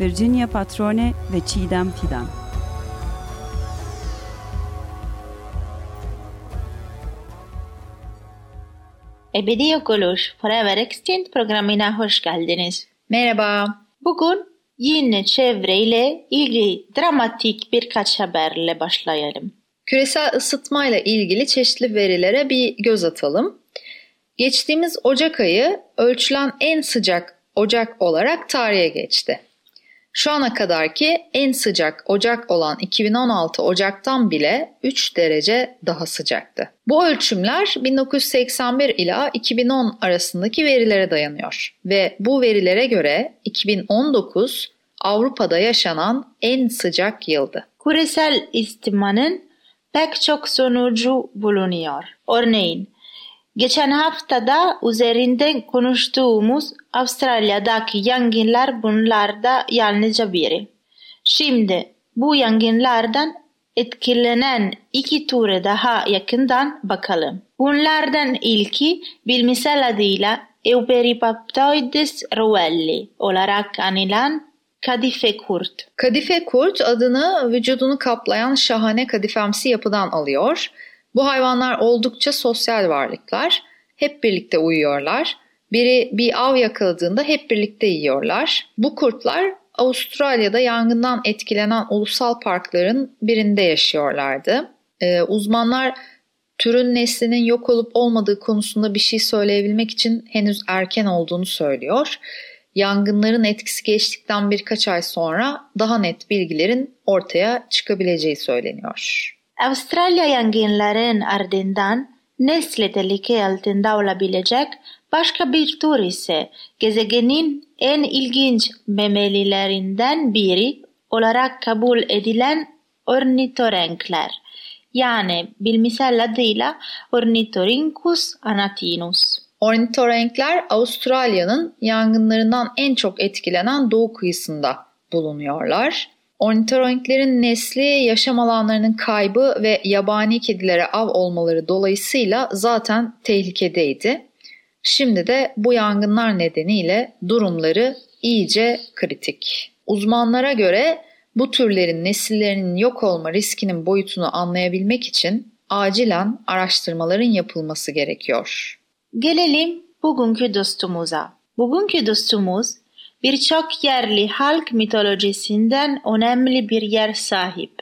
Virginia Patrone ve Çiğdem Fidan. Ebedi Yok Oluş Forever Extinct programına hoş geldiniz. Merhaba. Bugün yine çevreyle ilgili dramatik birkaç haberle başlayalım. Küresel ısıtmayla ilgili çeşitli verilere bir göz atalım. Geçtiğimiz Ocak ayı ölçülen en sıcak Ocak olarak tarihe geçti. Şu ana kadarki en sıcak Ocak olan 2016 Ocak'tan bile 3 derece daha sıcaktı. Bu ölçümler 1981 ila 2010 arasındaki verilere dayanıyor ve bu verilere göre 2019 Avrupa'da yaşanan en sıcak yıldı. Küresel istimanın pek çok sonucu bulunuyor. Örneğin geçen haftada üzerinde konuştuğumuz Avustralya'daki yangınlar bunlarda yalnızca biri. Şimdi bu yangınlardan etkilenen iki türe daha yakından bakalım. Bunlardan ilki bilimsel adıyla Euperipaptoides rowelli olarak anılan kadife kurt. Kadife kurt adını vücudunu kaplayan şahane kadifemsi yapıdan alıyor. Bu hayvanlar oldukça sosyal varlıklar. Hep birlikte uyuyorlar. Biri bir av yakaladığında hep birlikte yiyorlar. Bu kurtlar Avustralya'da yangından etkilenen ulusal parkların birinde yaşıyorlardı. Ee, uzmanlar türün neslinin yok olup olmadığı konusunda bir şey söyleyebilmek için henüz erken olduğunu söylüyor. Yangınların etkisi geçtikten birkaç ay sonra daha net bilgilerin ortaya çıkabileceği söyleniyor. Avustralya yangınların ardından nesli tehlike altında olabilecek başka bir tür ise gezegenin en ilginç memelilerinden biri olarak kabul edilen ornitorenkler yani bilimsel adıyla Ornithorhynchus anatinus. Ornitorenkler Avustralya'nın yangınlarından en çok etkilenen doğu kıyısında bulunuyorlar. Ornitorenklerin nesli yaşam alanlarının kaybı ve yabani kedilere av olmaları dolayısıyla zaten tehlikedeydi. Şimdi de bu yangınlar nedeniyle durumları iyice kritik. Uzmanlara göre bu türlerin nesillerinin yok olma riskinin boyutunu anlayabilmek için acilen araştırmaların yapılması gerekiyor. Gelelim bugünkü dostumuza. Bugünkü dostumuz birçok yerli halk mitolojisinden önemli bir yer sahip.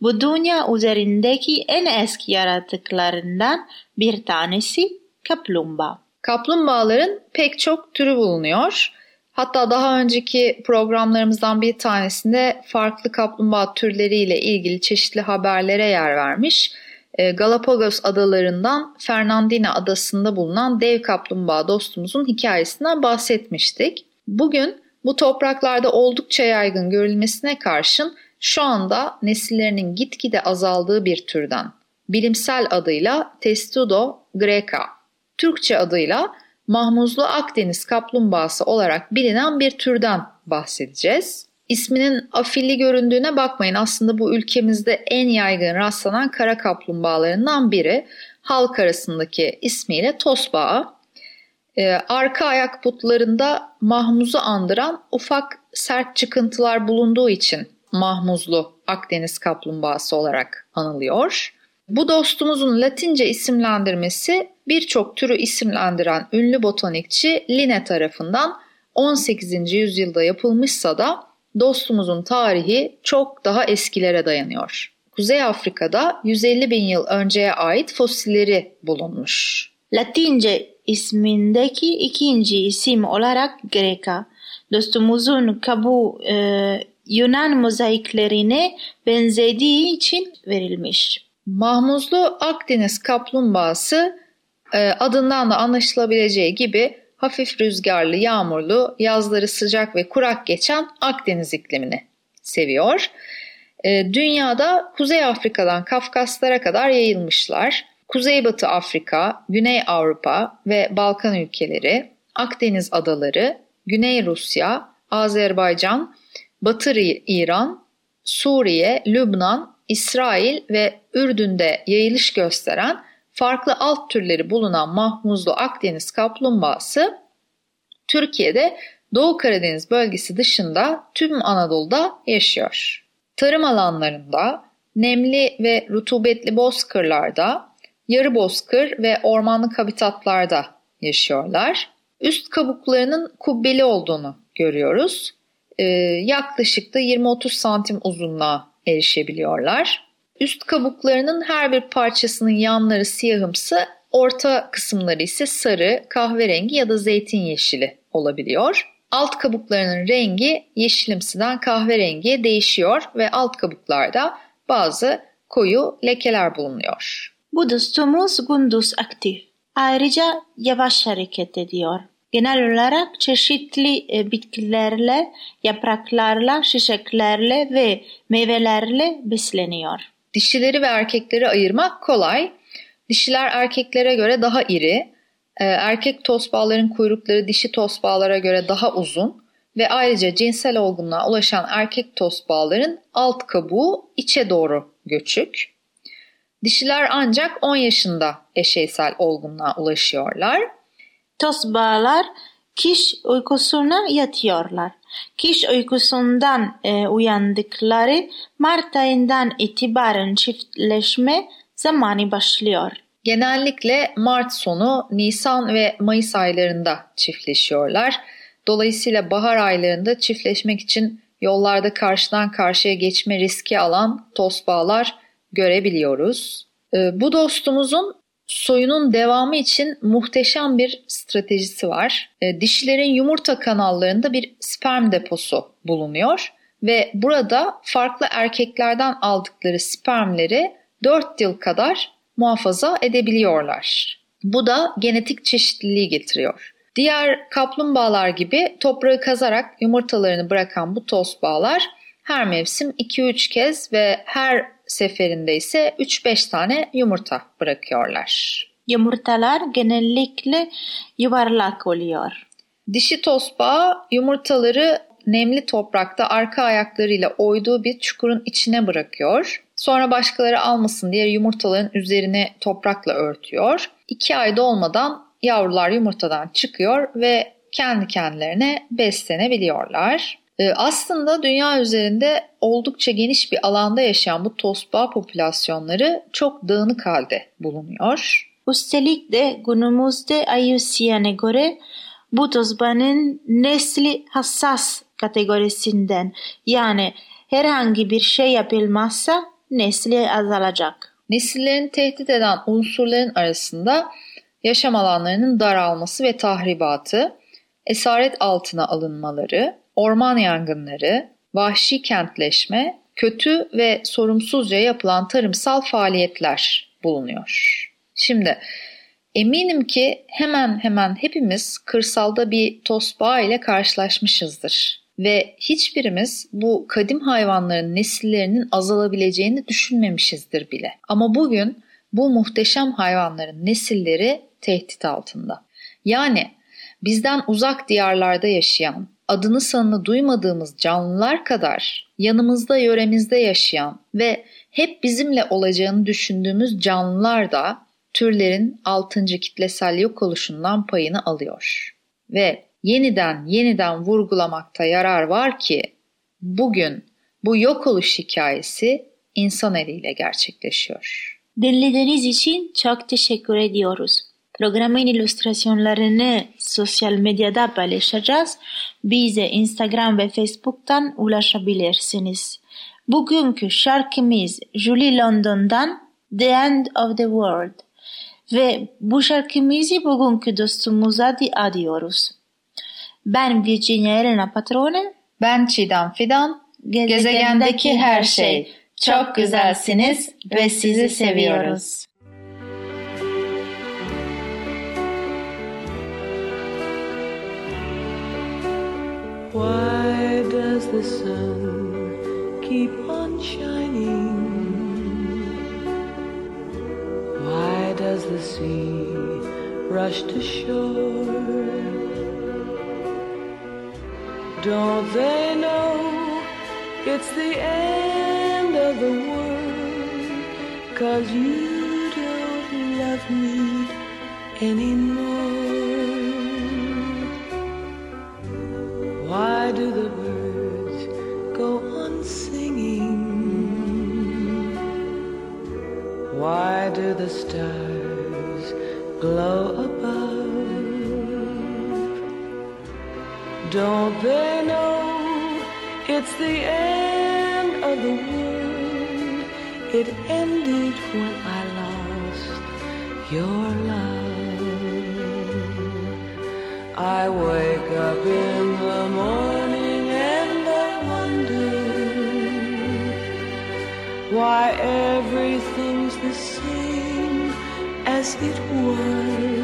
Bu dünya üzerindeki en eski yaratıklarından bir tanesi kaplumbağa. Kaplumbağaların pek çok türü bulunuyor. Hatta daha önceki programlarımızdan bir tanesinde farklı kaplumbağa türleriyle ilgili çeşitli haberlere yer vermiş. Ee, Galapagos adalarından Fernandina adasında bulunan dev kaplumbağa dostumuzun hikayesinden bahsetmiştik. Bugün bu topraklarda oldukça yaygın görülmesine karşın şu anda nesillerinin gitgide azaldığı bir türden bilimsel adıyla Testudo greca, Türkçe adıyla mahmuzlu Akdeniz kaplumbağası olarak bilinen bir türden bahsedeceğiz. İsminin afilli göründüğüne bakmayın aslında bu ülkemizde en yaygın rastlanan kara kaplumbağalarından biri. Halk arasındaki ismiyle tosbağa. Ee, arka ayak butlarında mahmuzu andıran ufak sert çıkıntılar bulunduğu için mahmuzlu Akdeniz kaplumbağası olarak anılıyor. Bu dostumuzun Latince isimlendirmesi birçok türü isimlendiren ünlü botanikçi Linne tarafından 18. yüzyılda yapılmışsa da dostumuzun tarihi çok daha eskilere dayanıyor. Kuzey Afrika'da 150 bin yıl önceye ait fosilleri bulunmuş. Latince ismindeki ikinci isim olarak Greka, dostumuzun kabu e, Yunan mozaiklerine benzediği için verilmiş. Mahmuzlu Akdeniz kaplumbağası e, adından da anlaşılabileceği gibi hafif rüzgarlı, yağmurlu, yazları sıcak ve kurak geçen Akdeniz iklimini seviyor. E, dünyada Kuzey Afrika'dan Kafkaslara kadar yayılmışlar. Kuzeybatı Afrika, Güney Avrupa ve Balkan ülkeleri, Akdeniz adaları, Güney Rusya, Azerbaycan, Batı İran, Suriye, Lübnan, İsrail ve Ürdün'de yayılış gösteren farklı alt türleri bulunan mahmuzlu Akdeniz kaplumbağası Türkiye'de Doğu Karadeniz bölgesi dışında tüm Anadolu'da yaşıyor. Tarım alanlarında, nemli ve rutubetli bozkırlarda, yarı bozkır ve ormanlık habitatlarda yaşıyorlar. Üst kabuklarının kubbeli olduğunu görüyoruz. Ee, yaklaşık da 20-30 santim uzunluğa erişebiliyorlar. Üst kabuklarının her bir parçasının yanları siyahımsı, orta kısımları ise sarı, kahverengi ya da zeytin yeşili olabiliyor. Alt kabuklarının rengi yeşilimsiden kahverengiye değişiyor ve alt kabuklarda bazı koyu lekeler bulunuyor. Bu dostumuz gündüz aktif. Ayrıca yavaş hareket ediyor. Genel olarak çeşitli e, bitkilerle, yapraklarla, çiçeklerle ve meyvelerle besleniyor. Dişileri ve erkekleri ayırmak kolay. Dişiler erkeklere göre daha iri, e, erkek tosbağaların kuyrukları dişi tosbağalara göre daha uzun ve ayrıca cinsel olgunluğa ulaşan erkek tosbağaların alt kabuğu içe doğru göçük. Dişiler ancak 10 yaşında eşeysel olgunluğa ulaşıyorlar. Tosbağalar kiş uykusuna yatıyorlar. Kiş uykusundan e, uyandıkları Mart ayından itibaren çiftleşme zamanı başlıyor. Genellikle Mart sonu, Nisan ve Mayıs aylarında çiftleşiyorlar. Dolayısıyla bahar aylarında çiftleşmek için yollarda karşıdan karşıya geçme riski alan tosbağalar görebiliyoruz. Ee, bu dostumuzun soyunun devamı için muhteşem bir stratejisi var. Ee, dişilerin yumurta kanallarında bir sperm deposu bulunuyor ve burada farklı erkeklerden aldıkları spermleri 4 yıl kadar muhafaza edebiliyorlar. Bu da genetik çeşitliliği getiriyor. Diğer kaplumbağalar gibi toprağı kazarak yumurtalarını bırakan bu tosbağalar her mevsim 2-3 kez ve her seferinde ise 3-5 tane yumurta bırakıyorlar. Yumurtalar genellikle yuvarlak oluyor. Dişi tosbağa yumurtaları nemli toprakta arka ayaklarıyla oyduğu bir çukurun içine bırakıyor. Sonra başkaları almasın diye yumurtaların üzerine toprakla örtüyor. İki ayda olmadan yavrular yumurtadan çıkıyor ve kendi kendilerine beslenebiliyorlar. Ee, aslında dünya üzerinde oldukça geniş bir alanda yaşayan bu tosbağa popülasyonları çok dağınık halde bulunuyor. Üstelik de günümüzde IUCN'e göre bu tosbağanın nesli hassas kategorisinden yani herhangi bir şey yapılmazsa nesli azalacak. Nesillerini tehdit eden unsurların arasında yaşam alanlarının daralması ve tahribatı, esaret altına alınmaları, orman yangınları, vahşi kentleşme, kötü ve sorumsuzca yapılan tarımsal faaliyetler bulunuyor. Şimdi eminim ki hemen hemen hepimiz kırsalda bir tosbağa ile karşılaşmışızdır ve hiçbirimiz bu kadim hayvanların nesillerinin azalabileceğini düşünmemişizdir bile. Ama bugün bu muhteşem hayvanların nesilleri tehdit altında. Yani bizden uzak diyarlarda yaşayan, adını sanını duymadığımız canlılar kadar yanımızda yöremizde yaşayan ve hep bizimle olacağını düşündüğümüz canlılar da türlerin 6. kitlesel yok oluşundan payını alıyor. Ve yeniden yeniden vurgulamakta yarar var ki bugün bu yok oluş hikayesi insan eliyle gerçekleşiyor. Dinlediğiniz için çok teşekkür ediyoruz. Programın illüstrasyonlarını sosyal medyada paylaşacağız. Bize Instagram ve Facebook'tan ulaşabilirsiniz. Bugünkü şarkımız Julie London'dan The End of the World ve bu şarkımızı bugünkü dostumuza adiyoruz. Ben Virginia Elena Patrone. Ben Çiğdem Fidan. Gezegendeki her şey. Çok güzelsiniz ve sizi seviyoruz. Why does the sun keep on shining? Why does the sea rush to shore? Don't they know it's the end of the world? Cause you don't love me anymore. The stars glow above? Don't they know it's the end of the world? It ended when I lost your love. I wake up in the morning as it was.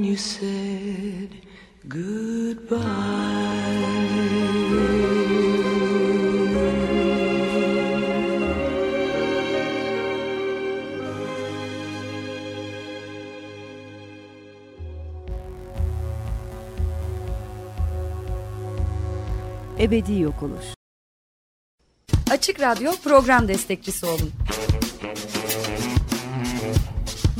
when you said goodbye. Ebedi yok olur. Açık Radyo program destekçisi olun.